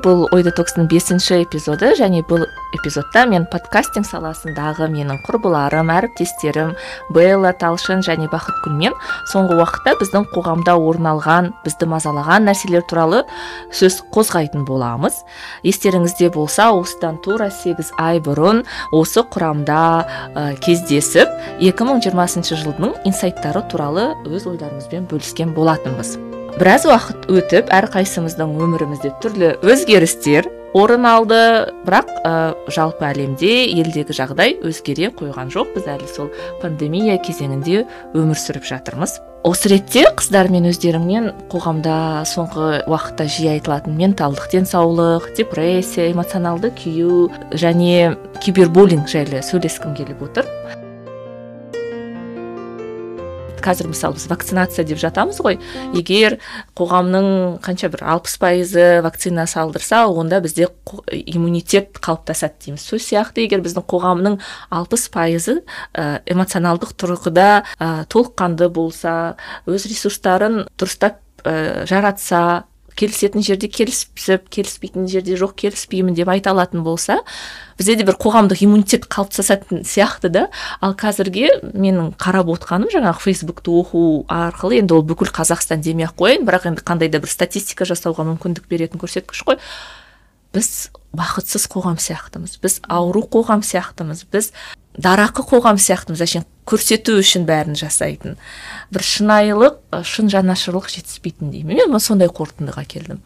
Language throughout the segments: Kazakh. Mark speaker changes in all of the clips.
Speaker 1: Бұл ой детокстың бесінші эпизоды және бұл эпизодта мен подкастинг саласындағы менің құрбыларым әріптестерім белла талшын және бақытгүлмен соңғы уақытта біздің қоғамда орын алған бізді мазалаған нәрселер туралы сөз қозғайтын боламыз. Естеріңізде болса осыдан тура сегіз ай бұрын осы құрамда ә, кездесіп 2020 жылдың инсайттары туралы өз ойларымызбен бөліскен болатынбыз. Біраз уақыт өтіп әрқайсымыздың өмірімізде түрлі өзгерістер орын алды. Бірақ ә, жалпы әлемде елдегі жағдай өзгере қойған жоқ. Біз әлі сол пандемия кезеңінде өмір сүріп жатырмыз. Осы ретте қыздар мен өздеріңнен қоғамда соңғы уақытта жиі айтылатын менталдық денсаулық депрессия эмоционалды күйу және кибербуллинг жайлы сөйлескім келіп отыр. Қазір мысалы біз вакцинация деп жатамыз ғой. Егер қоғамның қанша бір алпыс пайызы вакцина салдырса онда бізде иммунитет қалыптасады дейміз. Сол сияқты егер біздің қоғамның алпыс пайызы ә, эмоционалдық тұрғыда ә, толыққанды болса өз ресурстарын дұрыстап ә, жаратса келісетін жерде келісіп келіспейтін жерде жоқ келіспеймін деп айта алатын болса бізде де бір қоғамдық иммунитет қалыптасатын сияқты да. Ал қазірге менің қарап отқаным жаңағы фейсбукты оқу арқылы енді ол бүкіл қазақстан демей ақ қояйын бірақ енді қандай да бір статистика жасауға мүмкіндік беретін көрсеткіш қой. Біз бақытсыз қоғам сияқтымыз біз ауру қоғам сияқтымыз біз дарақы қоғам сияқтымыз. Әшейін көрсету үшін бәрін жасайтын. Бір шынайылық шын жанашырлық жетіспейтін деймін. Мен сондай қорытындыға келдім.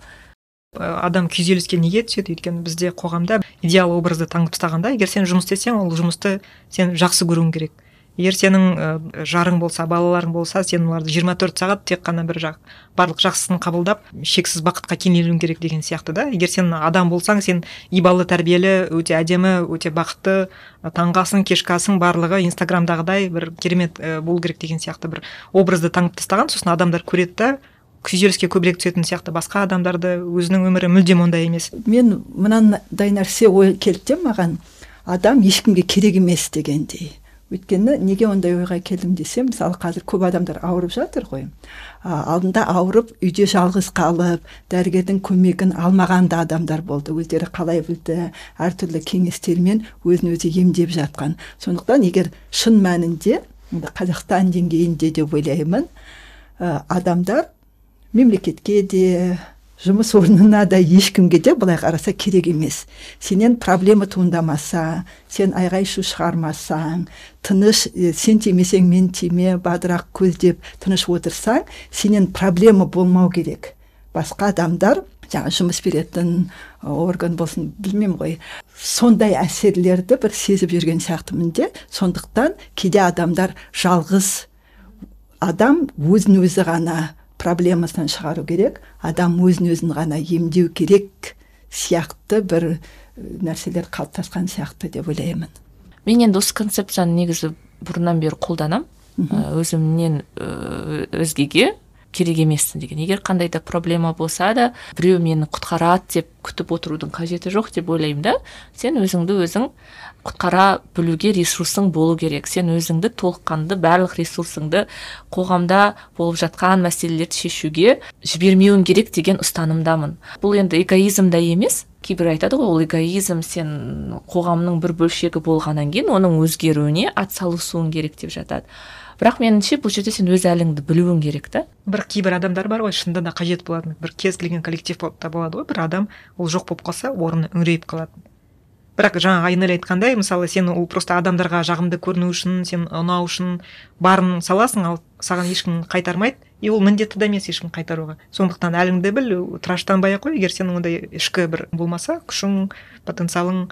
Speaker 2: Адам күйзеліске неге түседі? Өйткені бізде қоғамда идеал образды таңып тастағанда егер сен жұмыс істесең ол жұмысты сен жақсы көруің керек. Егер сенің жарың болса балаларың болса сен оларды 24 сағат тек қана бір жақ барлық жақсысын қабылдап шексіз бақытқа кенелуің керек деген сияқты да. Егер сен адам болсаң сен ибалы тәрбиелі өте әдемі өте бақытты таңғы асың кешкі асың барлығы инстаграмдағыдай бір керемет ә, болу керек деген сияқты бір образды таңып тастаған. Сосын адамдар көреді да күйзеліске көбірек түсетін сияқты басқа адамдарды өзінің өмірі мүлдем ондай емес.
Speaker 3: Мен мынандай нәрсе ой келді маған. Адам ешкімге керек емес дегендей. Өйткені неге ондай ойға келдім десем мысалы қазір көп адамдар ауырып жатыр ғой. А, алдында ауырып үйде жалғыз қалып дәрігердің көмегін алмаған да адамдар болды. Өздері қалай білді әртүрлі кеңестермен өзін өзі емдеп жатқан. Сондықтан егер шын мәнінде қазақстан деңгейінде деп ойлаймын ә, адамдар мемлекетке де жұмыс орнына да ешкімге де былай қараса керек емес. Сенен проблема туындамаса сен айғай шу шығармасаң тыныш сен тимесең мен тиме бадырақ көздеп тыныш отырсаң сенен проблема болмау керек. Басқа адамдар жаңа жұмыс беретін орган болсын білмеймін ғой. Сондай әсерлерді бір сезіп жүрген сияқтымын де сондықтан кейде адамдар жалғыз адам өзін өзі ғана проблемасынан шығару керек. Адам өзін өзін ғана емдеу керек сияқты бір нәрселер қалыптасқан сияқты деп ойлаймын.
Speaker 1: Мен енді осы концепцияны негізі бұрыннан бері қолданамын өзімнен өзгеге. Керек емессің деген. Егер қандай да проблема болса да біреу мені құтқарады деп күтіп отырудың қажеті жоқ деп ойлаймын да. Сен өзіңді өзің құтқара білуге ресурсың болу керек. Сен өзіңді толыққанды барлық ресурсыңды қоғамда болып жатқан мәселелерді шешуге жібермеуің керек деген ұстанымдамын. Бұл енді эгоизм да емес. Кейбір айтады ғой ол эгоизм сен қоғамның бір бөлшегі болғаннан кейін оның өзгеруіне атсалысуың керек деп жатады. Бірақ меніңше бұл жерде сен өз әліңді білуің керек та.
Speaker 2: Бір кейбір адамдар бар ғой шынында да қажет болатын. Бір кез келген коллектив та болады ғой. Бір адам ол жоқ болып қалса орны үңірейіп қалады бірақ жаңа айнель айтқандай мысалы сен ол просто адамдарға жағымды көріну үшін сен ұнау үшін барын саласың ал саған ешкім қайтармайды. И ол міндетті да емес ешкім қайтаруға. Сондықтан әліңді біл тыраштанбай ақ қой. Егер сенің ондай ішкі бір болмаса күшің потенциалың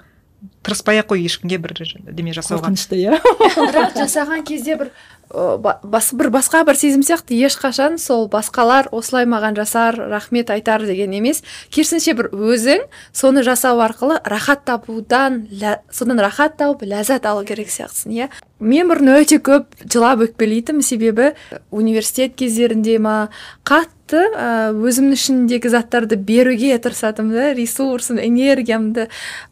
Speaker 2: тырыспай ақ қой ешкімге бір деме жасауға.
Speaker 3: Қорқынышты иә.
Speaker 4: бірақ жасаған кезде бір бас, бір басқа бір сезім сияқты ешқашан сол басқалар осылай маған жасар рахмет айтар деген емес. Керісінше бір өзің соны жасау арқылы рахат табудан лә, содан рахат тауып ләззат алу керек сияқтысың иә. Мен бұрын өте көп жылап өкпелейтінмін себебі университет кездерінде ма қатты өзімнің ішімдегі заттарды беруге тырысатынмын да ресурсым энергиямды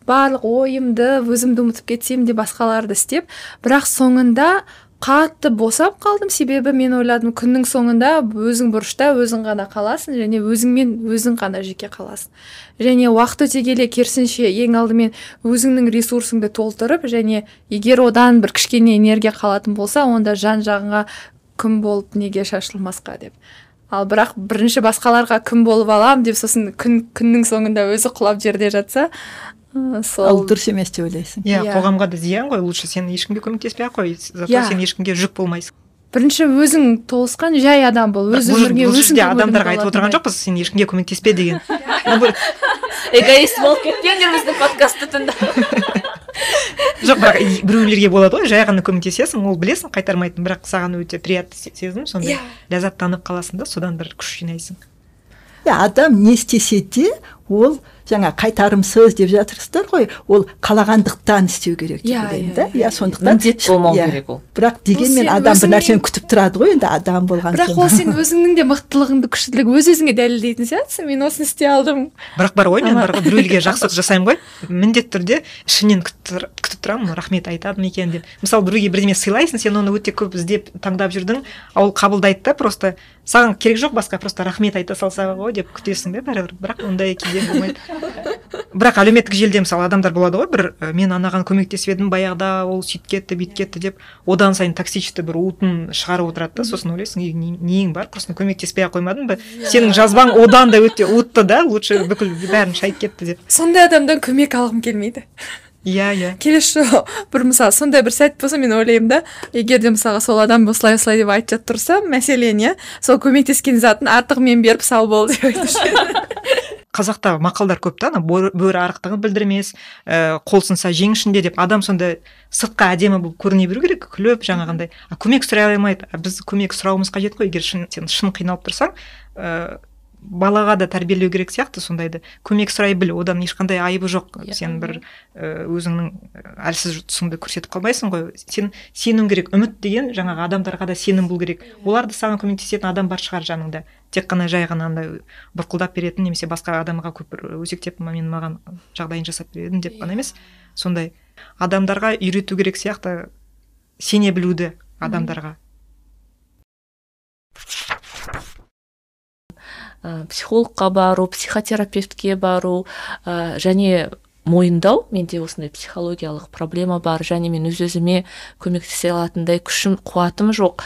Speaker 4: барлық ойымды өзімді ұмытып кетсем де басқаларды істеп бірақ соңында қатты босап қалдым. Себебі мен ойладым күннің соңында өзің бұрышта өзің ғана қаласың және өзіңмен өзің ғана жеке қаласың. Және уақыт өте келе керісінше ең алдымен өзіңнің ресурсыңды толтырып және егер одан бір кішкене энергия қалатын болса онда жан жағыңа күн болып неге шашылмасқа деп. Ал бірақ бірінші басқаларға күн болып алам деп сосын күн күннің соңында өзі құлап жерде жатса ы, сол
Speaker 3: ал дұрыс емес деп ойлайсың?
Speaker 2: Иә
Speaker 4: Иә.
Speaker 2: қоғамға да зиян ғой. Лучше сен ешкімге көмектеспей ақ қой. Зато
Speaker 4: Иә.
Speaker 2: сен ешкімге жүк болмайсың.
Speaker 4: Бірінші өзің толысқан жай адам бол өз
Speaker 2: бұл жерде адамдарға айтып отырған жоқпыз. Сен ешкімге көмектеспе деген.
Speaker 1: Эгоист болып кетпеңдер біздің подкастты тыңдап.
Speaker 2: жоқ бірақ біреулерге болады ғой жай ғана көмектесесің ол білесің қайтармайтынын бірақ саған өте приятный се- сезім сондай ләззаттанып қаласың да содан бір күш жинайсың.
Speaker 3: Иә адам не істесе де ол жаңа қайтарымсыз деп жатырсыздар ғой. Ол қалағандықтан істеу керек деп
Speaker 4: Иә,
Speaker 3: ойлаймын
Speaker 4: иә,
Speaker 3: да.
Speaker 4: иә.
Speaker 3: иә сондықтан
Speaker 1: міндет болмау керек ол.
Speaker 3: Бірақ дегенмен адам бір нәрсені күтіп тұрады ғой енді адам болған
Speaker 4: бірақ ол сен өзіңнің де мықтылығыңды күштілік өз өзіңе дәлелдейтін сияқтысың. Мен осыны істей алдым.
Speaker 2: Бірақ бар ғой мен бар ғой біреуге жақсылық жасаймын ғой. Міндетті түрде ішімнен күтіп тұр- күтіп тұрамын рахмет айтады ма екен деп. Мысалы біреуге бірдеме сыйлайсың сен оны өте көп іздеп таңдап жүрдің а ол қабылдайды да просто. Саған керек жоқ басқа просто рахмет айта салса ғой деп күтесің да бәрібір. Бірақ ондай кейде болмайды. Бірақ әлеуметтік желіде мысалы адамдар болады ғой бір і, мен анаған көмектесіп едім баяғыда ол сөйтіп кетті бүйтіп кетті деп. Одан сайын токсичті бір уытын шығарып отырады да сосын ойлайсың «Ей, не- нең бар просто көмектеспей ақ қоймадың ба? Сенің жазбаң одан да өте уытты да лучше бүкіл бәрін шайып кетті деп.
Speaker 4: Сондай адамдан көмек алғым келмейді.
Speaker 2: Иә иә.
Speaker 4: Келесі жолы бір мысалы сондай бір сәт болса мен ойлаймын да егер де мысалға сол адам осылай осылай деп айтып жатып тұрса мәселен иә сол көмектескен затын артығымен беріп сау бол деп айтушы.
Speaker 2: қазақта мақалдар көп та ана бөрі арықтығын білдірмес ііі қол сынса жең ішінде деп адам сонда сыртқа әдемі болып көріне беру керек күліп жаңағындай. А көмек сұрай алмайды. А біз көмек сұрауымыз қажет қой. Егер шын сен шын қиналып тұрсаң ііі балаға да тәрбиелеу керек сияқты сондайды. Көмек сұрай біл одан ешқандай айыбы жоқ.
Speaker 1: Иә.
Speaker 2: сен бір і өзіңнің әлсіз тұсыңды көрсетіп қалмайсың ғой. Сен сенуің керек үміт деген жаңағы адамдарға да сенім болу керек. Олар да саған көмектесетін адам бар шығар жаныңда. Тек қана жай ғана андай бұрқылдап беретін немесе басқа адамға көп бір өзектеп мен маған жағдайын жасап беретін деп қана емес сондай адамдарға үйрету керек сияқты сене білуді адамдарға.
Speaker 1: Ә, психологқа бару психотерапевтке бару ә, және мойындау менде осындай психологиялық проблема бар және мен өз өзіме көмектесе алатындай күшім қуатым жоқ.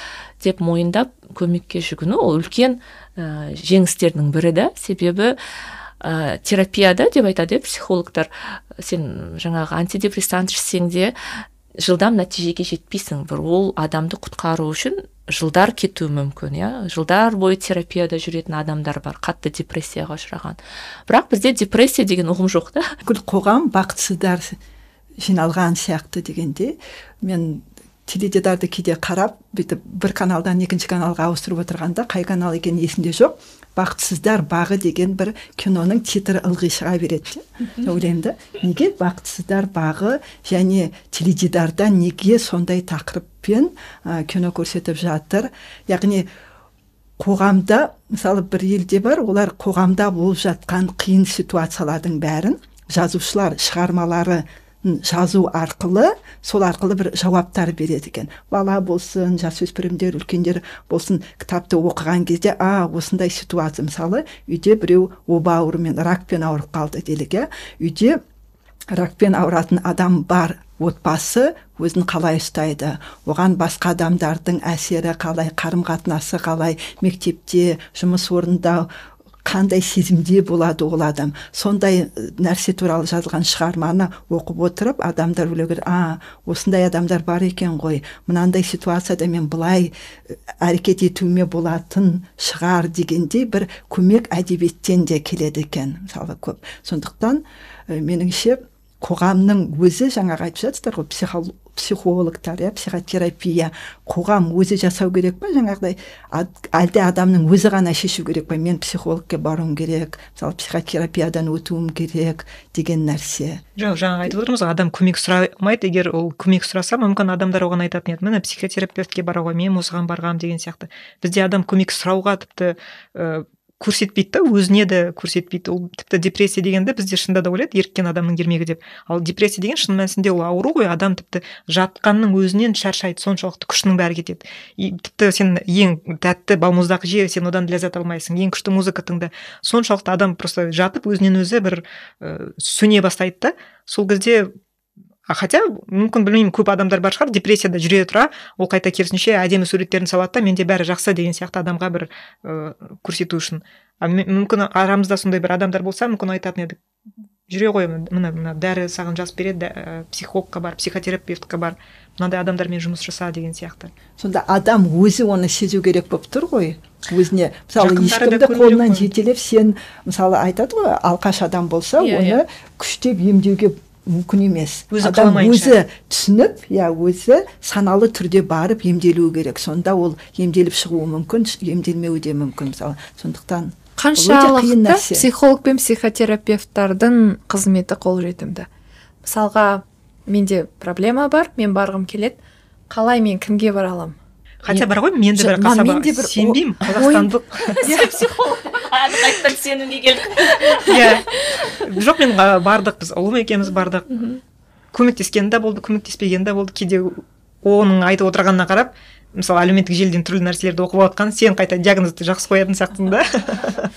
Speaker 1: Деп мойындап көмекке жүгіну ол үлкен ә, жеңістердің бірі да. Себебі ә, терапияда деп айтады иә психологтар сен жаңағы антидепрессант ішсең де жылдам нәтижеге жетпейсің. Бір ол адамды құтқару үшін жылдар кетуі мүмкін иә. Жылдар бойы терапияда жүретін адамдар бар қатты депрессияға ұшыраған. Бірақ бізде депрессия деген ұғым жоқ та.
Speaker 3: Бүкіл қоғам бақытсыздар жиналған сияқты дегенде мен теледидарды кейде қарап бүйтіп бір каналдан екінші каналға ауыстырып отырғанда қай канал екені есімде жоқ бақытсыздар бағы деген бір киноның титрі ылғи шыға береді де ойлаймын да. Неге бақытсыздар бағы және теледидарда неге сондай тақырыппен ә, кино көрсетіп жатыр? Яғни қоғамда мысалы бір елде бар олар қоғамда болып жатқан қиын ситуациялардың бәрін жазушылар шығармалары жазу арқылы сол арқылы бір жауаптар береді екен. Бала болсын жасөспірімдер үлкендер болсын кітапты оқыған кезде а осындай ситуация мысалы үйде біреу оба ауруымен ракпен ауырып қалды делік иә. Үйде ракпен ауыратын адам бар отбасы өзін қалай ұстайды? Оған басқа адамдардың әсері қалай қарым қатынасы қалай? Мектепте жұмыс орнында қандай сезімде болады ол адам. Сондай нәрсе туралы жазылған шығарманы оқып отырып адамдар ойлау а осындай адамдар бар екен ғой мынандай ситуацияда мен былай әрекет етуіме болатын шығар дегендей бір көмек әдебиеттен де келеді екен мысалы көп. Сондықтан меніңше қоғамның өзі жаңағы айтып жатсыздар ғой психологтар иә психотерапия қоғам өзі жасау керек па? Жаңағыдай әлде адамның өзі ғана шешу керек па? Мен психологке баруым керек мысалы психотерапиядан өтуім керек деген нәрсе.
Speaker 2: Жоқ жаңа айтып отырмыз ғой адам көмек сұрамайды. Егер ол көмек сұраса мүмкін адамдар оған айтатын еді міне психотерапевтке баруға мен осыған барғанмын деген сияқты. Бізде адам көмек сұрауға тіпті көрсетпейді да өзіне де көрсетпейді. Ол тіпті депрессия дегенді бізде шынында да ойлайды еріккен адамның ермегі деп. Ал депрессия деген шын мәнісінде ол ауру ғой адам тіпті жатқанның өзінен шаршайды соншалықты күшінің бәрі кетеді. И тіпті сен ең тәтті балмұздақ же сен одан ләззат алмайсың ең күшті музыка тыңда. Соншалықты адам просто жатып өзінен өзі бір і сөне бастайды да. Сол кезде а хотя мүмкін білмеймін көп адамдар бар шығар депрессияда жүре тұра ол қайта керісінше әдемі суреттерін салады да менде бәрі жақсы деген сияқты адамға бір ыыы көрсету үшін. А мүмкін арамызда сондай бір адамдар болса мүмкін айтатын едік. Жүре ғой міне мына дәрі саған жазып береді ә, психологқа бар психотерапевтқа бар мынандай адамдармен жұмыс жаса деген сияқты.
Speaker 3: Сонда адам өзі оны сезу керек болып тұр ғой. Өзіне мысалы ешкімді қолынан жетелеп сен мысалы айтады ғой алқаш адам болса
Speaker 1: Иә,
Speaker 3: оны күштеп емдеуге мүмкін емес.
Speaker 2: Өзі
Speaker 3: адам
Speaker 2: қаламайынша.
Speaker 3: өзі түсініп иә өзі саналы түрде барып емделуі керек. Сонда ол емделіп шығуы мүмкін емделмеуі де мүмкін мысалы. Сондықтан қиын
Speaker 4: қаншалықты
Speaker 3: нәрсе.
Speaker 4: психолог пен психотерапевттардың қызметі қолжетімді мысалға менде проблема бар мен барғым келеді. Қалай мен кімге бара аламын?
Speaker 2: Хотя бар ғой менде
Speaker 4: Жо-
Speaker 2: бір қасаба сенбеймін қазақстандық
Speaker 1: сен психолог. Қайтадан сенімге келдік
Speaker 2: иә жоқ мен бардық біз ұлым екеуміз бардық. Көмектескен де болды көмектеспеген де болды. Кейде оның айтып отырғанына қарап мысалы әлеуметтік желіден түрлі нәрселерді оқып жатқан сен қайта диагнозды жақсы қоятын сияқтысың да.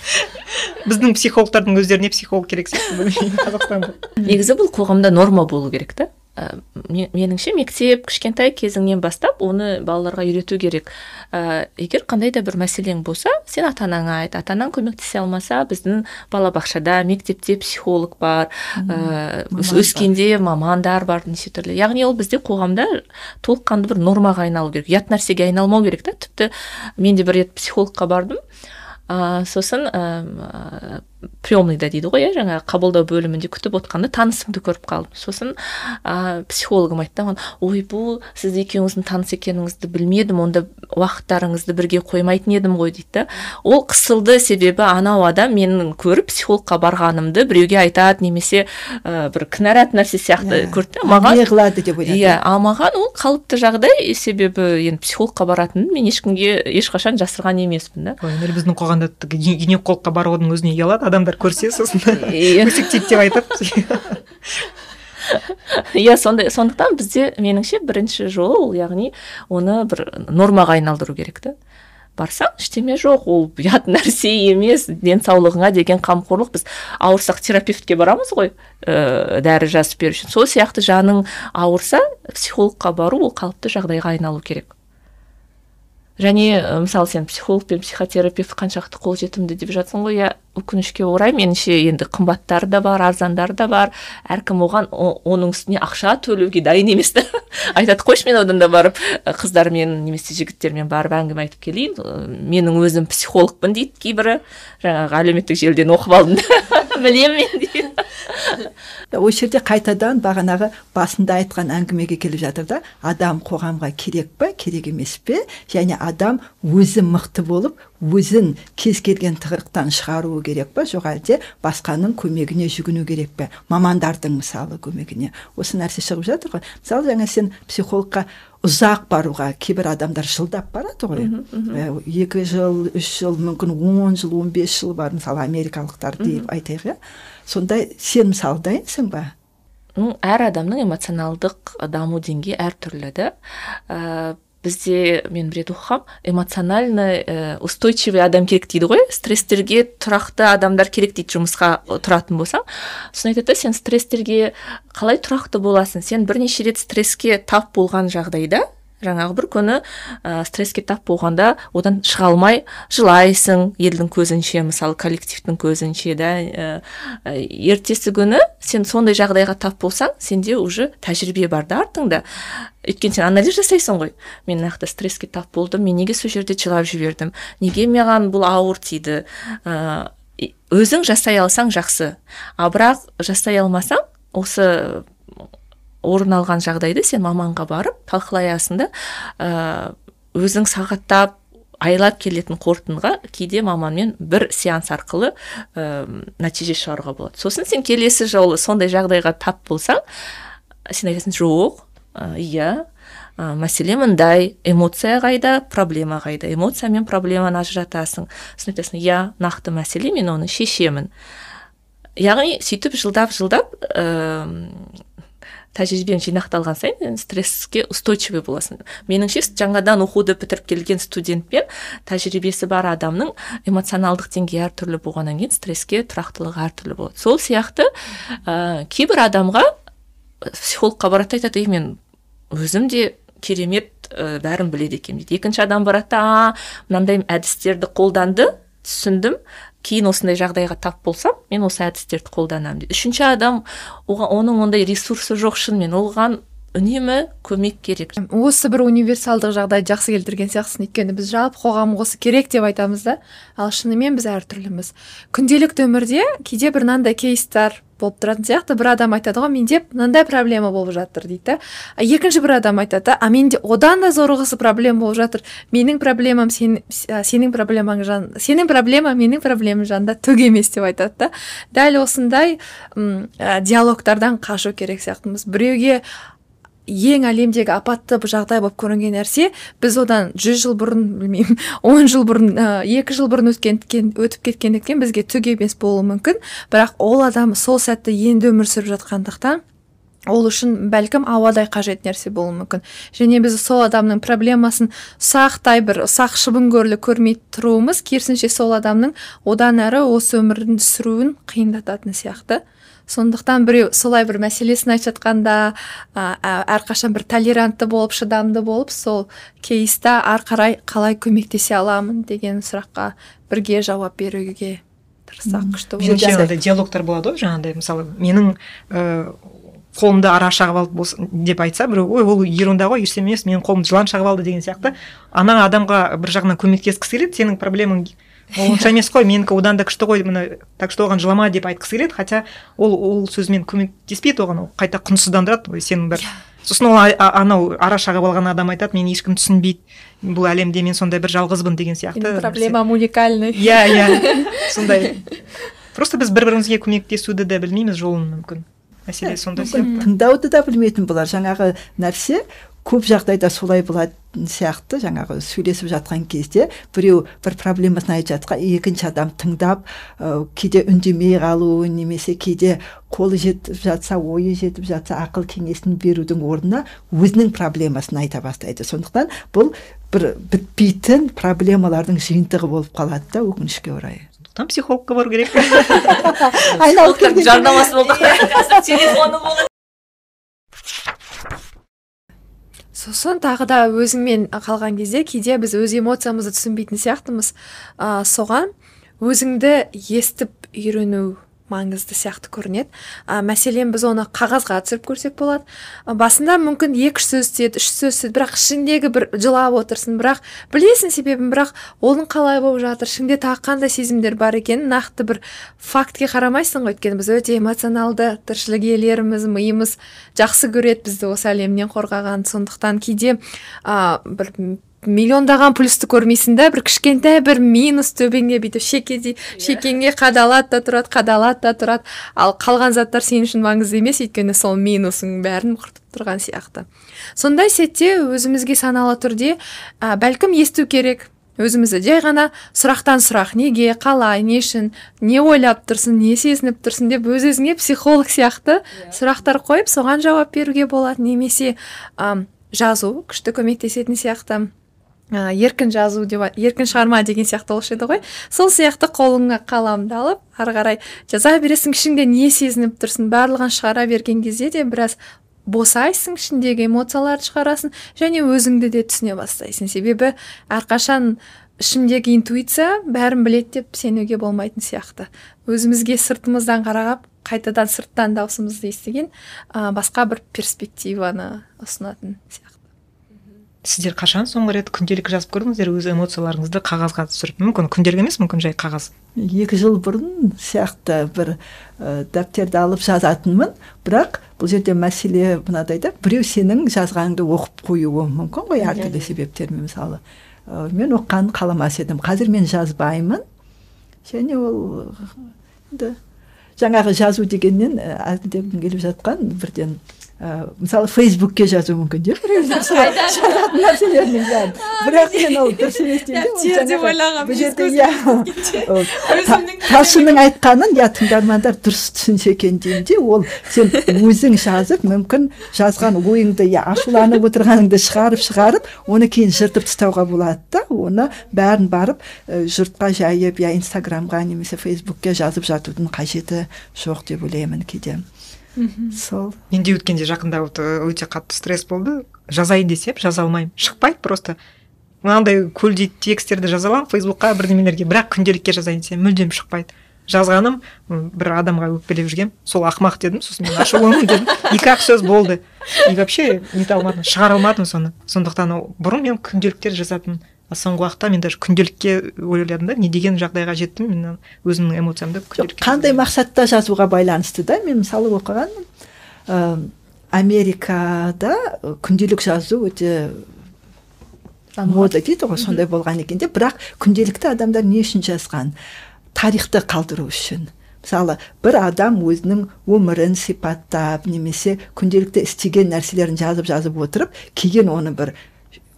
Speaker 2: Біздің психологтардың өздеріне психолог керек сияқты білмеймін қазақстанда.
Speaker 1: Негізі бұл қоғамда норма болу керек та. Ә, ме- меніңше мектеп кішкентай кезіңнен бастап оны балаларға үйрету керек. Ә, егер қандай да бір мәселең болса сен ата анаңа айт. Ата анаң көмектесе алмаса біздің балабақшада мектепте психолог бар ә, өскенде мамандар бар неше түрлі. Яғни ол бізде қоғамда толыққанды бір нормаға айналу керек. Ұят нәрсеге айналмау керек та. Тіпті мен де бір рет психологқа бардым. Ә, сосын ә, приемныйда дейді ғой иә? Жаңағы қабылдау бөлімінде күтіп отқанда танысымды көріп қалдым. Сосын ә, психологым айтты маған ой бұл сіз екеуіңіздің таныс екеніңізді білмедім онда уақыттарыңызды бірге қоймайтын едім ғой дейді. Да ол қысылды себебі анау адам менің көріп психологқа барғанымды біреуге айтады немесе ә, бір кінәрат нәрсе сияқты
Speaker 3: Иә.
Speaker 1: көрді маған
Speaker 3: не қылады деп ойлады.
Speaker 1: Иә ал маған ол қалыпты жағдай себебі енді психологқа баратынын мен ешкімге ешқашан жасырған емеспін да.
Speaker 2: Біздің қоғамда гинекологқа барудың өзіне ұялады адамдар көрсе сосын өсектейді деп айтып
Speaker 1: иә сондай сондықтан бізде меніңше бірінші жолы ол яғни оны бір нормаға айналдыру керек та. Барсаң ештеме жоқ ол ұят нәрсе емес денсаулығыңа деген қамқорлық. Біз ауырсақ терапевтке барамыз ғой ә, дәрі жазып беру үшін. Сол сияқты жаның ауырса психологқа бару ол қалыпты жағдайға айналу керек. Және мысалы сен психолог пен психотерапевт қаншалықты қолжетімді деп жатсың ғой иә өкінішке орай меніңше енді қымбаттары да бар арзандары да бар. Әркім оған оның үстіне ақша төлеуге дайын емес та. Айтады қойшы мен одан да барып қыздармен немесе жігіттермен барып әңгіме айтып келейін. Менің өзім психологпын дейді кейбірі. Жаңағы әлеуметтік желіден оқып алдым білемін мен дейді
Speaker 3: жерде қайтадан бағанағы басында айтқан әңгімеге келіп жатыр да адам қоғамға керек пе керек емес пе? Және адам өзі мықты болып өзін кез келген тығырықтан шығаруы керек пе? Жоқ әлде басқаның көмегіне жүгіну керек пе? Мамандардың мысалы көмегіне. Осы нәрсе шығып жатыр ғой. Мысалы жаңа сен психологқа ұзақ баруға кейбір адамдар жылдап барады ғой. Ә, екі жыл үш жыл мүмкін он жыл он бес жыл бар мысалы америкалықтар деп айтайық иә. Сондай сен мысалы дайынсың ба?
Speaker 1: Ну, әр адамның эмоционалдық даму деңгейі әртүрлі да. Ә, бізде мен бір рет оқығам эмоционально ә, устойчивый адам керек дейді ғой. Стресстерге тұрақты адамдар керек дейді жұмысқа тұратын болсаң. Сосын айтады сен стресстерге қалай тұрақты боласың? Сен бірнеше рет стресске тап болған жағдайда жаңағы бір күні ә, стресске тап болғанда одан шыға алмай жылайсың елдің көзінше мысалы коллективтің көзінше да ә, ертесі күні сен сондай жағдайға тап болсаң сенде уже тәжірибе бар да артыңда. Өйткені сен анализ жасайсың ғой. Мен нақты стресске тап болдым мен неге сол жерде жылап жібердім? Неге маған бұл ауыр тиді? Ә, өзің жасай алсаң жақсы. А бірақ жасай алмасаң осы орын алған жағдайды сен маманға барып талқылай да ә, өзің сағаттап айлап келетін қорытындыға кейде маманмен бір сеанс арқылы ә, нәтиже шығаруға болады. Сосын сен келесі жолы сондай жағдайға тап болсаң сен айтасың жоқ ә, иә ә, мәселе мындай эмоция қайда проблема қайда эмоция мен проблеманы ажыратасың сосын айтасың иә нақты мәселе мен оны шешемін яғни сөйтіп жылдап жылдап ііі тәжірибең жинақталған сайын стресске устойчивый боласың. Меніңше жаңадан оқуды бітіріп келген студентпен тәжірибесі бар адамның эмоционалдық деңгейі әртүрлі болғаннан кейін стресске тұрақтылығы әртүрлі болады. Сол сияқты ә, кейбір адамға психологқа барады айтады мен өзім де керемет ә, бәрін біледі екенмін дейді екінші адам барады да мынандай әдістерді қолданды түсіндім кейін осындай жағдайға тап болсам мен осы әдістерді қолданамын дейді үшінші адам оған оның ондай ресурсы жоқ шынымен. Оған үнемі көмек керек.
Speaker 4: Осы бір универсалдық жағдайды жақсы келтірген сияқтысың. Өйткені біз жалпы қоғам осы керек деп айтамыз да. Ал шынымен біз әртүрліміз. Күнделікті өмірде кейде бір мынандай кейстер болып тұратын сияқты. бір адам айтады ғой менде мынандай проблема болып жатыр дейді. Екінші бір адам айтады а менде одан да зорғысы проблема болып жатыр. Менің проблемам сен, сенің проблемаң жан сенің проблемаң менің проблемам жанында түк емес деп айтады да. Дәл осындай м диалогтардан қашу керек сияқтымыз. Біреуге ең әлемдегі апатты жағдай болып көрінген нәрсе біз одан жүз жыл бұрын білмеймін он жыл бұрын екі жыл бұрын өткен өтіп кеткендіктен бізге түк емес болуы мүмкін. Бірақ ол адам сол сәтті енді өмір сүріп жатқандықтан ол үшін бәлкім ауадай қажет нәрсе болуы мүмкін. Және біз сол адамның проблемасын ұсақтай бір ұсақ шыбын көрмей тұруымыз керісінше сол адамның одан әрі осы өмірін сүруін қиындататын сияқты. Сондықтан біреу солай бір мәселесін айтып жатқанда әрқашан бір толерантты болып шыдамды болып сол кейста ары қарай қалай көмектесе аламын деген сұраққа бірге жауап беруге тырыссақ күшті
Speaker 2: болады диалогтар болады ғой жаңағыдай мысалы менің ыыы қолымды ара шағып алды деп айтса біреу ой ол ерунда ғой ештеме емес менің қолымды жылан шағып алды деген сияқты. Ана адамға бір жағынан көмектескісі келеді сенің проблемаң ол онша емес қой менікі одан да күшті ғой міне так что оған жылама деп айтқысы келеді хотя ол ол сөзмен көмектеспейді оған ол қайта құнсыздандырады ой сенің бір сосын ол анау ара шағып алған адам айтады мені ешкім түсінбейді бұл әлемде мен сондай бір жалғызбын деген сияқты.
Speaker 4: Проблемам уникальный
Speaker 2: иә иә сондай. Просто біз бір бірімізге көмектесуді де білмейміз жолын мүмкін. Мәселе сондай сияқты.
Speaker 3: Тыңдауды да білмейтін бұлар жаңағы нәрсе көп жағдайда солай болатын сияқты жаңағы сөйлесіп жатқан кезде біреу бір проблемасын айтып жатқан екінші адам тыңдап ә, кейде үндемей қалуы немесе кейде қолы жетіп жатса ойы жетіп жатса ақыл кеңесін берудің орнына өзінің проблемасын айта бастайды. Сондықтан бұл бір бітпейтін проблемалардың жиынтығы болып қалады да өкінішке орай.
Speaker 2: Сондықтан психологқа бару керек.
Speaker 1: Айналып жарнамасы телефоны болады
Speaker 4: сосын тағы да өзіңмен қалған кезде кейде біз өз эмоциямызды түсінбейтін сияқтымыз. Ә, соған өзіңді естіп үйрену маңызды сияқты көрінеді. Ә, мәселен біз оны қағазға түсіріп көрсек болады. Басында мүмкін екі сөз істеді үш сөз істеді бірақ ішіндегі бір жылап отырсың бірақ білесің себебін бірақ оның қалай болып жатыр ішіңде тағы қандай сезімдер бар екенін нақты бір фактке қарамайсың ғой. Өйткені біз өте эмоционалды тіршілік иелеріміз миымыз жақсы көреді бізді осы әлемнен қорғаған. Сондықтан кейде ә, бір миллиондаған плюсті көрмейсің да бір кішкентай бір минус төбеңе бүйтіп шекедей yeah. шекеңе қадалады да тұрады қадалады да тұрады. Ал қалған заттар сен үшін маңызды емес өйткені сол минусың бәрін құртып тұрған сияқты. Сондай сәтте өзімізге саналы түрде ә, бәлкім есту керек өзімізді. Жай ғана сұрақтан сұрақ неге қалай не үшін не ойлап тұрсың не сезініп тұрсың деп өз өзіңе психолог сияқты yeah. сұрақтар қойып соған жауап беруге болады. Немесе ә, жазу күшті көмектесетін сияқты. Ә, еркін жазу деп еркін шығарма деген сияқты болушы еді ғой. Сол сияқты қолыңа қаламды алып ары қарай жаза бересің ішіңде не сезініп тұрсың барлығын шығара берген кезде де біраз босайсың ішіндегі эмоцияларды шығарасың және өзіңді де түсіне бастайсың. Себебі әрқашан ішімдегі интуиция бәрін біледі деп сенуге болмайтын сияқты. Өзімізге сыртымыздан қарап қайтадан сырттан даусымызды естіген ә, басқа бір перспективаны ұсынатын сияқты.
Speaker 2: Сіздер қашан соңғы рет күнделік жазып көрдіңіздер өз эмоцияларыңызды қағазға түсіріп? мүмкін күнделік емес мүмкін жай қағаз.
Speaker 3: Екі жыл бұрын сияқты бір ә, дәптерді алып жазатынмын. Бірақ бұл жерде мәселе мынадай да біреу сенің жазғаныңды оқып қоюы мүмкін ғой әртүрлі себептермен мысалы. Ә, мен оқығанын қаламас едім. Қазір мен жазбаймын. Және ол енді жаңағы жазу дегеннен әзілдегім келіп жатқан бірден ә, мысалы фейсбукке жазу мүмкін иә жазатын нәрселердің бәрін бірақ мен ол дұрыс емес де,
Speaker 4: деп ойлағанмын,
Speaker 3: бұл жерде иә. талшынның айтқанын иә тыңдармандар дұрыс түсінсе екен деймін де ол сен өзің жазып мүмкін жазған ойыңды иә ашуланып отырғаныңды шығарып шығарып оны кейін жыртып тастауға болады да. Оны бәрін барып ә, жұртқа жайып я инстаграмға немесе фейсбукке жазып жатудың қажеті жоқ деп ойлаймын кейде. Сол.
Speaker 2: Менде өткенде жақында вот, э, өте қатты стресс болды. Жазайын десем жаза алмаймын. Шықпайды просто. Мынандай көлдей тексттерді жаза аламын фейсбукқа бірдемелерге бірақ күнделікке жазайын десем мүлдем шықпайды. Жазғаным бір адамға өкпелеп жүргенмін сол ақымақ дедім сосын мен ашуландым дедім. Екі ақ сөз болды. И вообще нете алмадым шығара алмадым соны. Сондықтан бұрын мен күнделіктер жазатынмын соңғы уақытта мен даже күнделікке ойладым да не деген жағдайға жеттім мен өзімнің эмоциямды күнделікке
Speaker 3: қандай мақсатта жазуға байланысты да мен мысалы оқығанмын ә, америкада э, күнделік жазу өте мода дейді ғой сондай болған екен де. Бірақ күнделікті адамдар не үшін жазған? Тарихты қалдыру үшін. Мысалы бір адам өзінің өмірін сипаттап немесе күнделікті істеген нәрселерін жазып жазып отырып кейін оны бір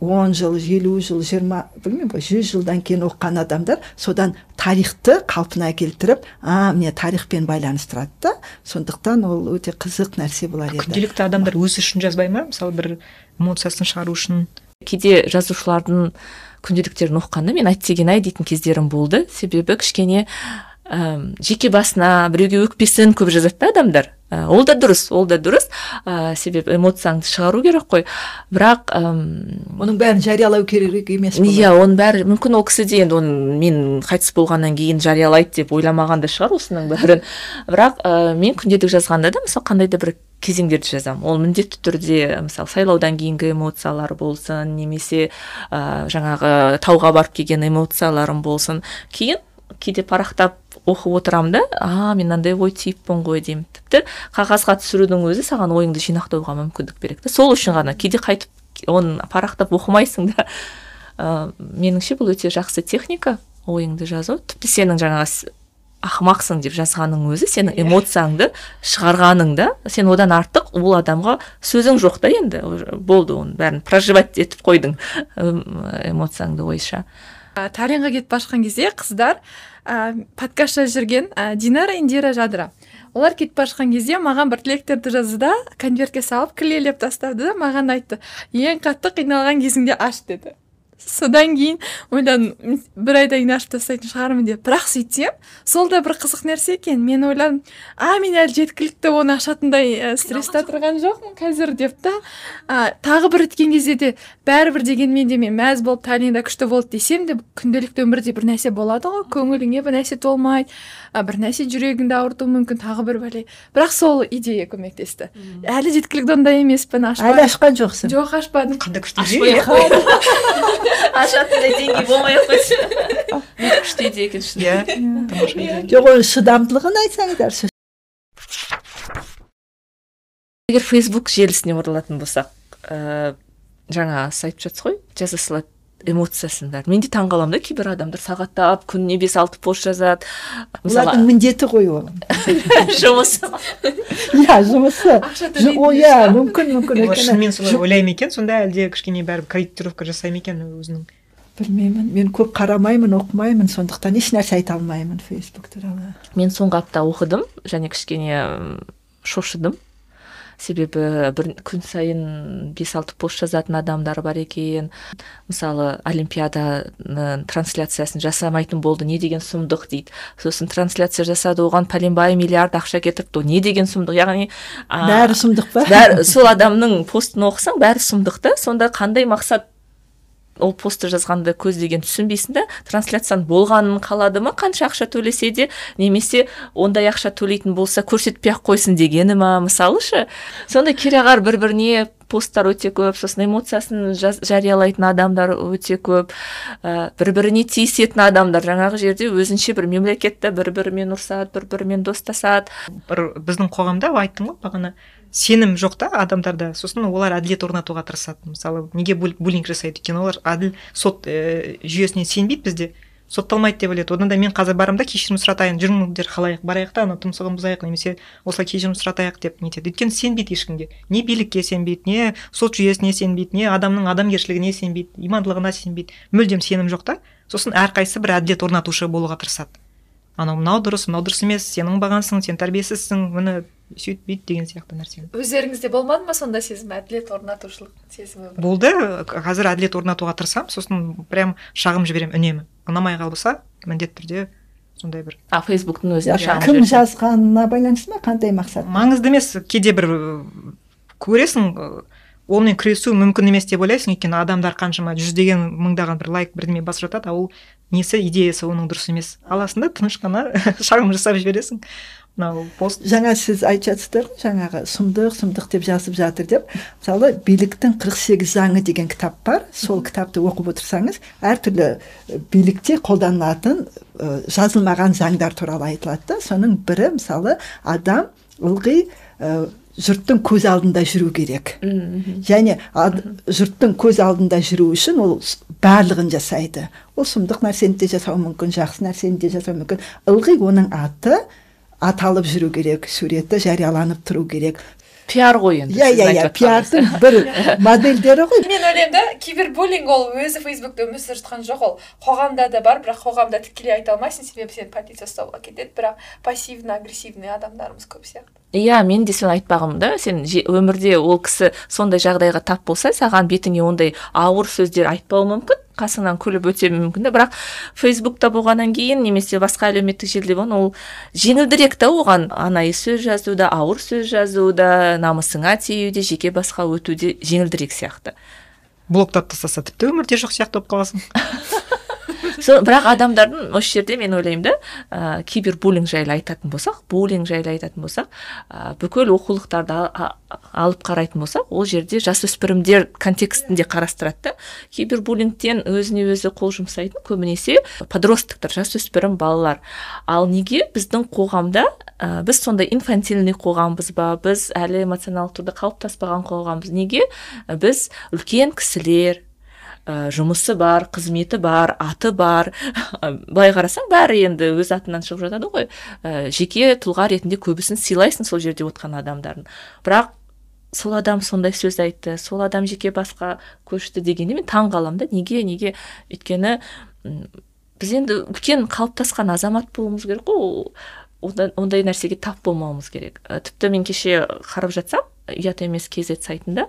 Speaker 3: он жыл елу жыл жиырма білмеймін ғой жүз жылдан кейін оқыған адамдар содан тарихты қалпына келтіріп а міне тарихпен байланыстырады да. Сондықтан ол өте қызық нәрсе болар еді.
Speaker 2: күнделікті адамдар өзі үшін жазбай ма? Мысалы бір эмоциясын шығару үшін?
Speaker 1: Кейде жазушылардың күнделіктерін оқығанда мен әттеген ай дейтін кездерім болды. Себебі кішкене әм, жеке басына біреуге өкпесін көп жазады да адамдар. Ә, ол да дұрыс ол да дұрыс. Ә, себебі эмоцияңды шығару керек қой. Бірақ
Speaker 3: оның бәрін жариялау керек емес
Speaker 1: иә оның бәрі мүмкін ол кісі де енді оны мен қайтыс болғаннан кейін жариялайды деп ойламаған да шығар осының бәрін. Бірақ ә, мен күнделік жазғанда да мысалы қандай да бір кезеңдерді жазамын. Ол міндетті түрде мысалы сайлаудан кейінгі эмоциялар болсын немесе ә, жаңағы тауға барып келген эмоцияларым болсын. Кейін кейде парақтап оқып отырамын да. А мен мынандай ой түйіппін ғой деймін. Тіпті қағазға түсірудің өзі саған ойыңды жинақтауға мүмкіндік береді сол үшін ғана кейде қайтып оны парақтап оқымайсың да. Ә, меніңше бұл өте жақсы техника ойыңды жазу. Тіпті сенің жаңағы ақымақсың деп жазғаның өзі сенің эмоцияңды шығарғаның да сен одан артық ол адамға сөзің жоқ та енді. Болды оның бәрін проживать етіп қойдың эм, эмоцияңды ойша.
Speaker 4: Таринға кетіп бара жатқан кезде қыздар ә, подкаст жазып жүрген ә, динара индира жадыра. Олар кетіп бара жатқан кезде маған бір тілектерді жазды да конвертке салып клейлеп тастады да маған айтты ең қатты қиналған кезіңде аш деді. Содан кейін ойладым «М, бір айдан кейін ашып тастайтын шығармын деп. Бірақ сөйтсем сол да бір қызық нәрсе екен. Мен ойладым а мен әлі жеткілікті оны ашатындай ә, стресста тұрған жоқпын қазір деп та а, тағы бір өткен кезде де бәрібір дегенмен де мен мәз болып талинда күшті болды десем де күнделікті өмірде бір нәрсе болады ғой. Көңіліңе бір нәрсе толмайды а, бір нәрсе жүрегіңді ауыртуы мүмкін тағы бір бәле бірақ сол идея көмектесті. Әлі жеткілікті ондай емеспін
Speaker 3: әлі
Speaker 4: ашпай
Speaker 3: ашқан жоқсың.
Speaker 4: Жоқ ашпадым.
Speaker 2: Қандай күшті
Speaker 1: ашатындай деңгей болмай ақ қойшы өте күшті идея екен шын
Speaker 2: иә
Speaker 3: жоқ оның шыдамдылығын айтсаңыздаршы
Speaker 1: егер фейсбук желісіне оралатын болсақ ә, жаңа сіз айтып жатсыз ғой жаза салады эмоциясын бәрін мен де таңқаламын да кейбір адамдар. Сағаттап күніне бес алты пост жазады.
Speaker 3: Олардың міндеті ғой ол
Speaker 1: жұмыс
Speaker 3: иә жұмысы. Иә мүмкін мүмкін
Speaker 2: шынымен солай ойлай ма екен? Сонда әлде кішкене бәрібір корректировка жасай ма екен өзінің?
Speaker 3: Білмеймін. Мен көп қарамаймын оқымаймын сондықтан еш нәрсе айта алмаймын фейсбук туралы.
Speaker 1: Мен соңғы апта оқыдым және кішкене шошыдым. Себебі бір күн сайын бес алты пост жазатын адамдар бар екен. Мысалы олимпиада ны трансляциясын жасамайтын болды не деген сұмдық дейді. Сосын трансляция жасады оған пәленбай миллиард ақша кетіріпті ол не деген сұмдық яғни а,
Speaker 3: бәрі сұмдық па?
Speaker 1: бәрі сол адамның постын оқысаң бәрі сұмдық та. Сонда қандай мақсат ол постты жазғанды көздеген түсінбейсің да трансляцияның болғанын қалады ма? Қанша ақша төлесе де немесе ондай ақша төлейтін болса көрсетпей ақ қойсын дегені ма? Мысалы ше. Сондай кереғар бір біріне посттар өте көп сосын эмоциясын жариялайтын адамдар өте көп. Ә, бір біріне тиісетін адамдар. Жаңағы жерде өзінше бір мемлекетті бір бірімен ұрсады бір бірімен достасады.
Speaker 2: Бір біздің қоғамда айттым ғой бағана сенім жоқ та адамдарда. Сосын олар әділет орнатуға тырысады. Мысалы неге буллинг жасайды өйткені олар әділ сот ә, жүйесіне сенбейді бізде. Сотталмайды деп ойлайды. Одан да мен қазір барамын да кешірім сұратайын. Жүріңдер халайық барайық та ана тұмсығын бұзайық немесе осылай кешірім сұратайық деп нетеді өйткені сенбейді ешкімге. Не билікке сенбейді не сот жүйесіне сенбейді не адамның адамгершілігіне сенбейді имандылығына сенбейді. Мүлдем сенім жоқ та. Сосын әрқайсысы бір әділет орнатушы болуға тырысады. Анау мынау дұрыс мынау дұрыс емес. Сен оңбағансың сен тәрбиесізсің. Міне сөйт бүйт деген сияқты нәрсені.
Speaker 4: Өздеріңізде болмады ма сондай сезім әділет орнатушылық сезімі?
Speaker 2: Болды. Қазір әділет орнатуға тырысамын. Сосын прям шағым жіберемін үнемі. Ұнамай қалса міндетті түрде сондай бір.
Speaker 1: А фейсбуктың өзінде шағым
Speaker 3: кім жазғанына байланысты ма? Қандай мақсат?
Speaker 2: Маңызды емес. Кейде бір көресің онымен күресу мүмкін емес деп ойлайсың. Өйткені адамдар қаншама жүздеген мыңдаған бір лайк бірдеме басып жатады а ол несі идеясы оның дұрыс емес. Аласың да тыныш қана шағым жасап жібересің. Мынау пост.
Speaker 3: Жаңа сіз айтып жатсыздар ғой жаңағы сұмдық сұмдық деп жазып жатыр деп. Мысалы биліктің қырық сегіз заңы деген кітап бар. Сол кітапты оқып отырсаңыз әртүрлі билікте қолданылатын жазылмаған заңдар туралы айтылады да. Соның бірі мысалы адам ылғи жұрттың көз алдында жүру керек. Және ад- жұрттың көз алдында жүру үшін ол барлығын жасайды. Ол сұмдық нәрсені де жасауы мүмкін жақсы нәрсені де жасауы мүмкін. Ылғи оның аты аталып жүру керек суреті жарияланып тұру керек.
Speaker 1: Пиар ғой енді
Speaker 3: иә иә иә пиардың бір модельдері ғой.
Speaker 4: Мен ойлаймын да кибербуллинг ол өзі фейсбукта өмір сүріп жатқан жоқ ол. Қоғамда да бар бірақ қоғамда тікелей айта алмайсың себебі сені полиция ұстауға кетеді бірақ пассивно агрессивный адамдарымыз көп сияқты.
Speaker 1: Иә мен де соны айтпағым да сен же- өмірде ол кісі сондай жағдайға тап болса саған бетіңе ондай ауыр сөздер айтпауы мүмкін қасыңнан күліп өте мүмкін да бірақ фейсбукта болғаннан кейін немесе басқа әлеуметтік желіде болған ол жеңілдірек та оған анайы сөз жазуда ауыр сөз жазуда намысыңа тиюде жеке басқа өтуде жеңілдірек сияқты.
Speaker 2: Блоктап тастаса тіпті өмірде жоқ сияқты болып қаласың.
Speaker 1: сол бірақ адамдардың осы жерде мен ойлаймын да ә, кибербуллинг жайлы айтатын болсақ буллинг жайлы айтатын болсақ ә, бүкіл оқулықтарды алып қарайтын болсақ ол жерде жасөспірімдер контекстінде қарастырады да. Кибербуллингтен өзіне өзі қол жұмсайтын көбінесе подростктар жасөспірім балалар. Ал неге біздің қоғамда ә, біз сондай инфантильный қоғамбыз ба біз әлі эмоционалды түрде қалыптаспаған қоғамбыз? Неге? Біз үлкен кісілер ә, жұмысы бар қызметі бар аты бар. Былай қарасаң бәрі енді өз атынан шығып жатады ғой. Ә, жеке тұлға ретінде көбісін сыйлайсың сол жерде отқан адамдардың бірақ сол адам сондай сөз айтты сол адам жеке басқа көшті дегенде мен таң қаламын да. Неге неге? Өйткені біз енді үлкен қалыптасқан азамат болуымыз керек қой. Ондай нәрсеге тап болмауымыз керек. Ә, тіпті мен кеше қарап жатсам ұят емес kz сайтында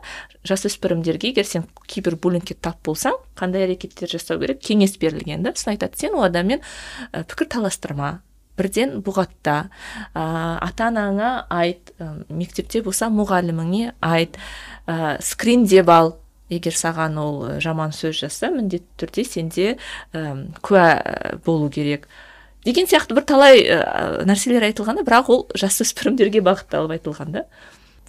Speaker 1: жасөспірімдерге егер сен кибербуллингке тап болсаң қандай әрекеттер жасау керек? Кеңес берілген да сосын айтады. Сен ол адаммен ә, пікір таластырма. Бірден бұғатта. Ә, ата анаңа айт ә, мектепте болса мұғаліміңе айт ә, скриндеп ал. Егер саған ол жаман сөз жазса міндетті түрде сенде ә, куә болу керек. Деген сияқты бір талай ә, нәрселер айтылған да. Бірақ ол жасөспірімдерге бағытталып айтылған да.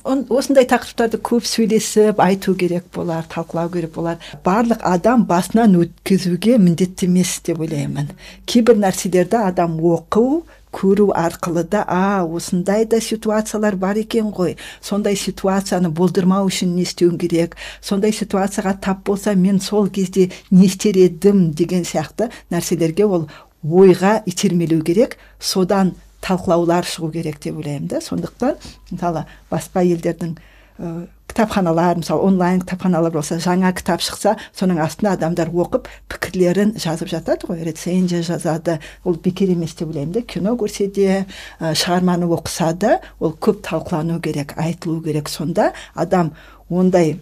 Speaker 3: Осындай тақырыптарды көп сөйлесіп айту керек болар талқылау керек болар. Барлық адам басынан өткізуге міндетті емес деп ойлаймын. Кейбір нәрселерді адам оқу көру арқылы да а осындай да ситуациялар бар екен ғой. Сондай ситуацияны болдырмау үшін не істеуім керек? Сондай ситуацияға тап болса мен сол кезде не істер едім? деген сияқты нәрселерге ол ойға итермелеу керек. Содан талқылаулар шығу керек деп ойлаймын да. Сондықтан мысалы басқа елдердің ә, кітапханалар мысалы онлайн кітапханалар болса жаңа кітап шықса соның астына адамдар оқып пікірлерін жазып жатады ғой. Рецензия жазады. Ол бекер емес деп ойлаймын да. Кино көрсе де ә, шығарманы оқыса да ол көп талқылану керек айтылу керек. Сонда адам ондай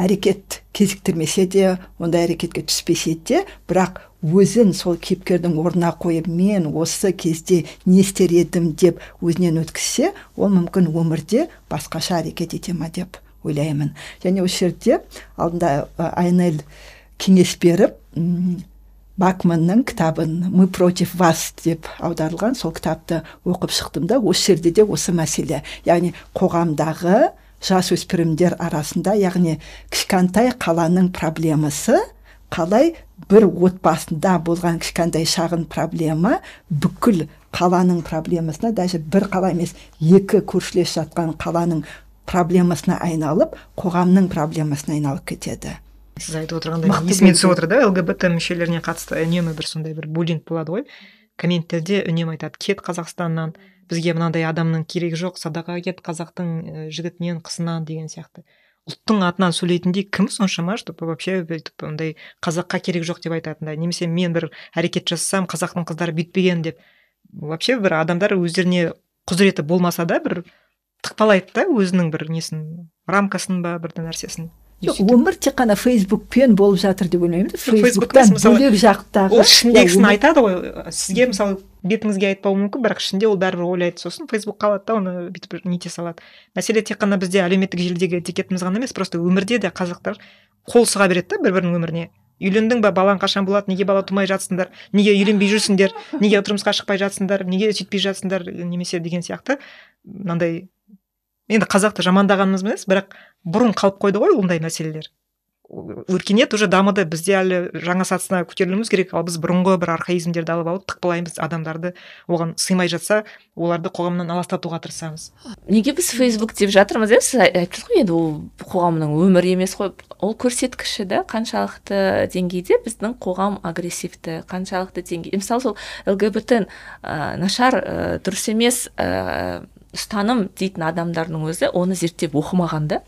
Speaker 3: әрекет кезіктірмесе де ондай әрекетке түспесе де бірақ өзін сол кейіпкердің орнына қойып мен осы кезде не істер едім? деп өзінен өткізсе ол мүмкін өмірде басқаша әрекет ете ма деп ойлаймын. Және осы жерде алдында айнель кеңес беріп бакманның кітабын мы против вас деп аударылған сол кітапты оқып шықтым да осы жерде де осы мәселе. Яғни қоғамдағы жасөспірімдер арасында яғни кішкентай қаланың проблемасы қалай бір отбасында болған кішкентай шағын проблема бүкіл қаланың проблемасына даже бір қала емес екі көршілес жатқан қаланың проблемасына айналып қоғамның проблемасына айналып кетеді.
Speaker 2: Сіз айтып отырғандай есіме түсіп отыр да лгбт мүшелеріне қатысты үнемі бір сондай бір буллинг болады ғой. Комменттерде үнемі айтады кет қазақстаннан бізге мынандай адамның керегі жоқ садаға кет қазақтың і, жігітінен қызынан деген сияқты. Ұлттың атынан сөйлейтіндей кім соншама чтобы вообще бүйтіп ондай қазаққа керек жоқ деп айтатындай немесе мен бір әрекет жасасам қазақтың қыздары бүйтпеген деп. Вообще бір адамдар өздеріне құзыреті болмаса да бір тықпалайды да өзінің бір несін рамкасын ба бір нәрсесін.
Speaker 3: Жоқ, өмір тек қана фейсбукпен болып жатыр деп ойлаймын да.
Speaker 2: Фейсбук
Speaker 3: фейсбуктан бөлек жақтағы
Speaker 2: ол ішіндегісін айтады ғой сізге мысалы бетіңізге айтпауы мүмкін бірақ ішінде ол бәрібір ойлайды сосын. Фейсбук қалады да оны бүйтіп нете салады. Мәселе тек қана бізде әлеуметтік желідегі этикетіміз ғана емес просто өмірде де қазақтар қол сұға береді да бір бірінің өміріне. Үйлендің ба балаң қашан болады неге бала тумай жатсыңдар неге үйленбей жүрсіңдер неге тұрмысқа шықпай жатсыңдар неге сөйтпей жатсыңдар немесе деген сияқты мынандай енді қазақты жамандағанымыз емес бірақ бұрын қалып қойды ғой ондай мәселелер. Өркениет уже дамыды бізде әлі жаңа сатысына көтерілуіміз керек ал біз бұрынғы бір архаизмдерді алып алып тықпылаймыз адамдарды оған сыймай жатса оларды қоғамнан аластатуға тырысамыз.
Speaker 1: Неге біз фейсбук деп жатырмыз иә? Сіз ай- айттыңыз ғой енді ол қоғамның өмірі емес қой. Ол көрсеткіші да қаншалықты деңгейде біздің қоғам агрессивті қаншалықты деңгейде мысалы сол лгбт ә, нашар ә, дұрыс емес ә, ұстаным дейтін адамдардың өзі оны зерттеп оқымаған да.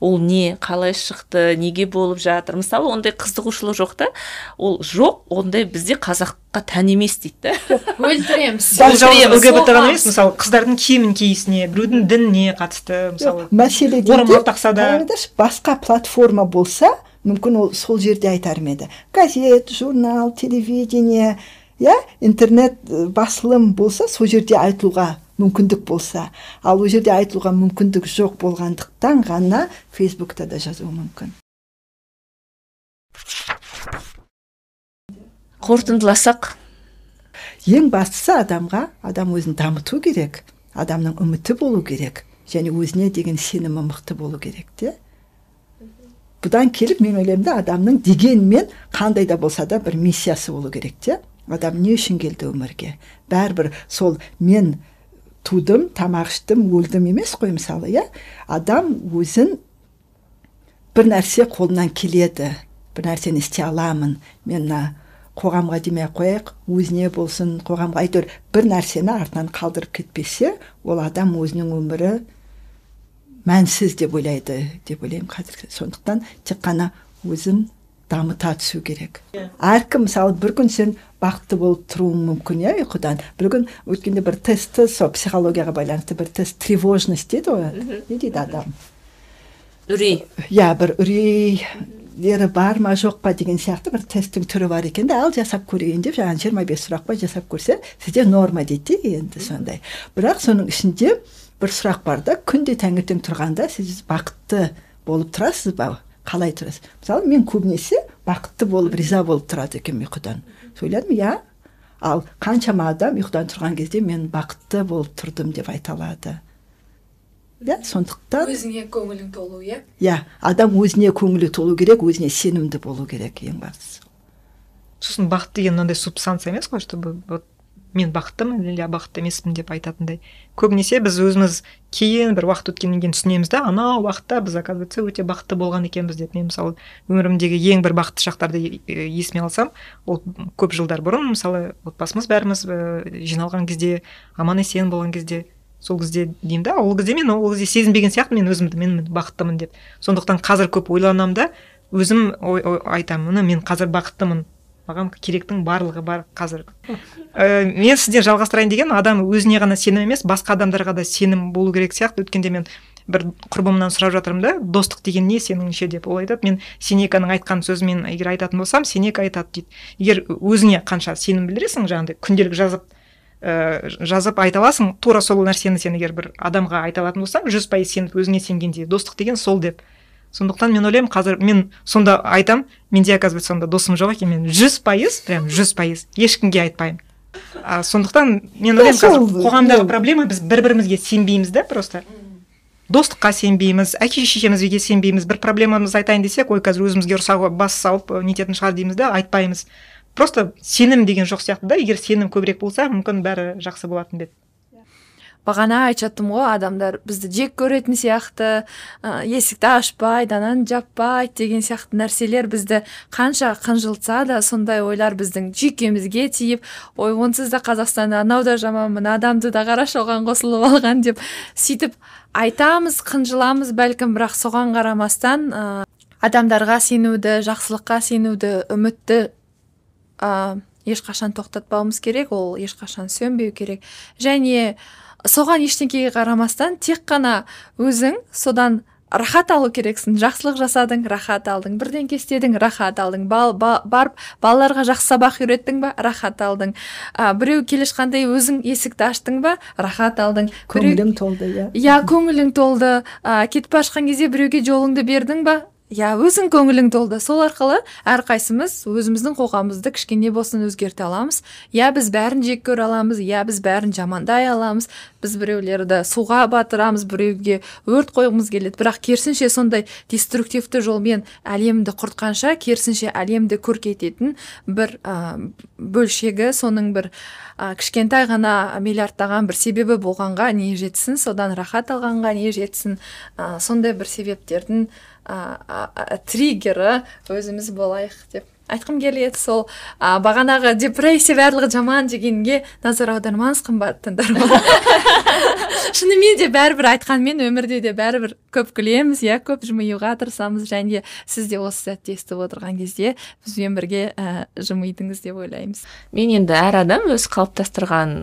Speaker 1: Ол не қалай шықты неге болып жатыр. Мысалы ондай қызығушылық жоқ та. Ол жоқ ондай бізде қазаққа тән емес дейді да.
Speaker 4: Өлтіреміз.
Speaker 2: Жалғыз лгбт ғана емес мысалы қыздардың киімін киісіне біреудің дініне қатысты мысалы
Speaker 3: мәселе
Speaker 2: орамал тақса да
Speaker 3: басқа платформа болса мүмкін ол сол жерде айтар ма еді. Газет журнал телевидение иә интернет басылым болса сол жерде айтылуға мүмкіндік болса. Ал ол жерде айтылуға мүмкіндік жоқ болғандықтан ғана фейсбукта да жазуы мүмкін.
Speaker 1: Қорытындыласақ.
Speaker 3: Ең бастысы адамға адам өзін дамыту керек адамның үміті болу керек және өзіне деген сенімі мықты болу керек те. Бұдан келіп мен ойлаймын да адамның дегенмен қандай да болса да бір миссиясы болу керек те. Адам не үшін келді өмірге? Бәрібір сол мен тудым тамақ іштім өлдім емес қой мысалы иә? Адам өзін бір нәрсе қолынан келеді. Бір нәрсені істей аламын. Мен мына қоғамға демей ақ қояйық өзіне болсын қоғамға әйтеуір бір нәрсені артынан қалдырып кетпесе ол адам өзінің өмірі мәнсіз деп ойлайды деп ойлаймын қазір. Сондықтан тек қана өзін дамыта түсу керек әркім мысалы бір күн сен бақытты болып тұруың мүмкін иә ұйқыдан. Бір күн өткенде бір тестті сол психологияға байланысты бір тест тревожность дейді ғой. Не дейді адам?
Speaker 1: Үрей.
Speaker 3: Иә бір үрейлері бар ма жоқ па деген сияқты бір тесттің түрі бар екен да ал жасап көрейін деп жаңағы жиырма бес сұрақ па жасап көрсе сізде норма дейді де енді сондай. Бірақ соның ішінде бір сұрақ бар да күнде таңертең тұрғанда сіз бақытты болып тұрасыз ба? Қалай тұрасыз мысалы мен көбінесе бақытты болып риза болып тұрады екенмін ұйқыдан. Ойладым иә ал қаншама адам ұйқыдан тұрған кезде мен бақытты болып тұрдым деп айта алады. Иә сондықтан
Speaker 4: өзіңе көңілің толу иә?
Speaker 3: Иә адам өзіне көңілі толу керек өзіне сенімді болу керек ең бастысы.
Speaker 2: Сосын бақыт деген мынандай субстанция емес қой чтобы вот мен бақыттымын или бақытты емеспін деп айтатындай. Көбінесе біз өзіміз кейін бір уақыт өткеннен кейін түсінеміз да анау уақытта біз оказывается өте бақытты болған екенбіз деп. Мен мысалы өмірімдегі ең бір бақытты шақтарды есіме алсам ол көп жылдар бұрын мысалы отбасымыз бәріміз і жиналған кезде аман есен болған кезде сол кезде деймін да ол кезде мен ол кезде сезінбеген сияқтымын мен өзімді мен бақыттымын деп. Сондықтан қазір көп ойланамын да өзім ой, ой, айтамын міне мен қазір бақыттымын маған керектің барлығы бар қазір. Ә, мен сізден жалғастырайын деген адам өзіне ғана сенім емес басқа адамдарға да сенім болу керек сияқты. Өткенде мен бір құрбымнан сұрап жатырмын да достық деген не сеніңше? деп ол айтады мен сенеканың айтқан сөзін мен егер айтатын болсам сенека айтады дейді. Егер өзіңе қанша сенім білдіресің жаңағыдай күнделік жазып ә, жазып айта аласың тура сол нәрсені сен егер бір адамға айта алатын болсаң жүз пайыз сеніп өзіңе сенгендей достық деген сол деп. Сондықтан мен ойлаймын қазір мен сонда айтам менде оказывается сонда досым жоқ екен. Мен жүз пайыз прям жүз пайыз. Ешкімге айтпаймын. А, сондықтан мен ойлаймын қазір қоғамдағы проблема біз бір бірімізге сенбейміз да просто. Достыққа сенбейміз әке шешемізге сенбейміз. Бір проблемамызды айтайын десек ой қазір өзімізге ұрсауға бас салып нететін шығар дейміз да айтпаймыз. Просто сенім деген жоқ сияқты да егер сенім көбірек болса мүмкін бәрі жақсы болатын ба еді.
Speaker 4: Бағана айтып ғой адамдар бізді жек көретін сияқты ә, есікті ашпайды ананы жаппайды деген сияқты нәрселер бізді қанша қынжылтса да сондай ойлар біздің жүйкемізге тиіп ой онсыз да қазақстанда анау да жаман мына адамды да қарашы оған қосылып алған деп сөйтіп айтамыз қынжыламыз бәлкім бірақ соған қарамастан ә, адамдарға сенуді жақсылыққа сенуді үмітті ә, ешқашан тоқтатпауымыз керек ол ешқашан сөнбеу керек. Және соған ештеңкеге қарамастан тек қана өзің содан рахат алу керексің жақсылық жасадың рахат алдың бірдеңке істедің рахат алдың. Бал, ба, барып балаларға жақсы сабақ үйреттің ба рахат алдың. Ә, біреу келе жатқандай өзің есікті аштың ба рахат алдың.
Speaker 3: Көңілің толды иә.
Speaker 4: Иә көңілің толды. Ә, кетіп бара жатқан кезде біреуге жолыңды бердің ба иә өзің көңілің толды сол арқылы әрқайсымыз өзіміздің қоғамымызды кішкене болсын өзгерте аламыз. Иә біз бәрін жек көре аламыз иә біз бәрін жамандай аламыз. Біз біреулерді суға батырамыз біреуге өрт қойғымыз келеді. Бірақ керісінше сондай деструктивті жолмен әлемді құртқанша керісінше әлемді көркейтетін бір ә, бөлшегі соның бір ә, кішкентай ғана миллиардтаған бір себебі болғанға не жетсін содан рахат алғанға не жетсін ә, сондай бір себептердің ә, триггері өзіміз болайық деп айтқым келеді сол. Ә, бағанағы депрессия барлығы жаман дегенге назар аудармаңыз қымбатты тыңдарман. шынымен де бәрібір айтқанмен өмірде де бәрібір көп күлеміз иә көп жымиюға тырысамыз және сіз де осы сәтте естіп отырған кезде бізбен бірге ә, жымидыңыз деп ойлаймыз.
Speaker 1: Мен енді әр адам өз қалыптастырған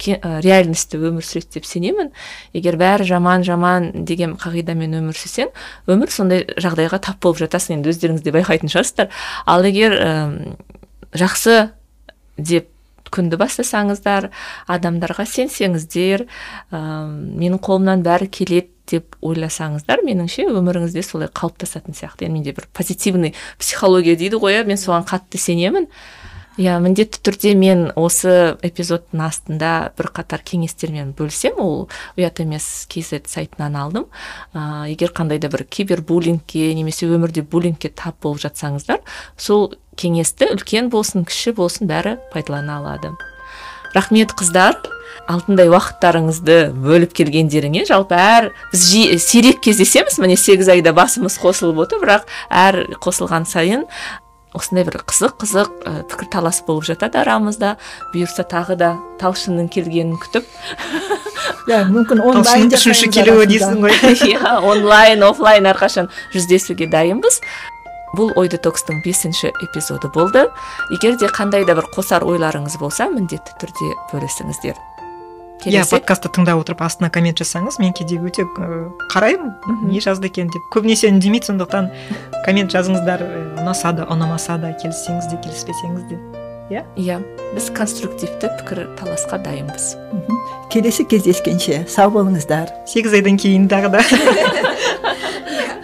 Speaker 1: реальностьте өмір сүреді деп сенемін. Егер бәрі жаман жаман деген қағидамен өмір сүрсең өмір сондай жағдайға тап болып жатасың. Енді өздеріңіз де байқайтын шығарсыздар. Ал егер ә, жақсы деп күнді бастасаңыздар адамдарға сенсеңіздер ә, менің қолымнан бәрі келеді деп ойласаңыздар меніңше өміріңізде солай қалыптасатын сияқты. Енді менде бір позитивный психология дейді ғой иә мен соған қатты сенемін. Иә міндетті түрде мен осы эпизодтың астында бір қатар кеңестермен бөлсем ол ұят емес kz сайтынан алдым. Ә, егер қандай да бір кибербуллингке немесе өмірде буллингке тап болып жатсаңыздар сол кеңесті үлкен болсын кіші болсын бәрі пайдалана алады. Рахмет қыздар. Алтындай уақыттарыңызды бөліп келгендеріңе жалпы әр біз жи, сирек кездесеміз міне сегіз айда басымыз қосылып отыр бірақ әр қосылған сайын осындай бір қызық қызық ә, пікірталас болып жатады арамызда. Бұйырса тағы да талшынның келгенін күтіп.
Speaker 3: Иә мүмкін онлайн
Speaker 2: үшінші келуі дейсің ғой.
Speaker 1: Иә онлайн офлайн әрқашан жүздесуге дайынбыз. Бұл ой детокстың бесінші эпизоды болды. Егер де қандай да бір қосар ойларыңыз болса міндетті түрде бөлісіңіздер.
Speaker 2: Иә подкастты тыңдап отырып астына коммент жазсаңыз мен кейде өте қараймын. Не жазды екен деп. Көбінесе үндемейді сондықтан коммент жазыңыздар ұнаса да ұнамаса да келіссеңіз де келіспесеңіз де. Иә?
Speaker 1: Иә біз конструктивті пікір таласқа дайынбыз.
Speaker 3: Келесі кездескенше сау болыңыздар.
Speaker 2: Сегіз айдан кейін тағы да.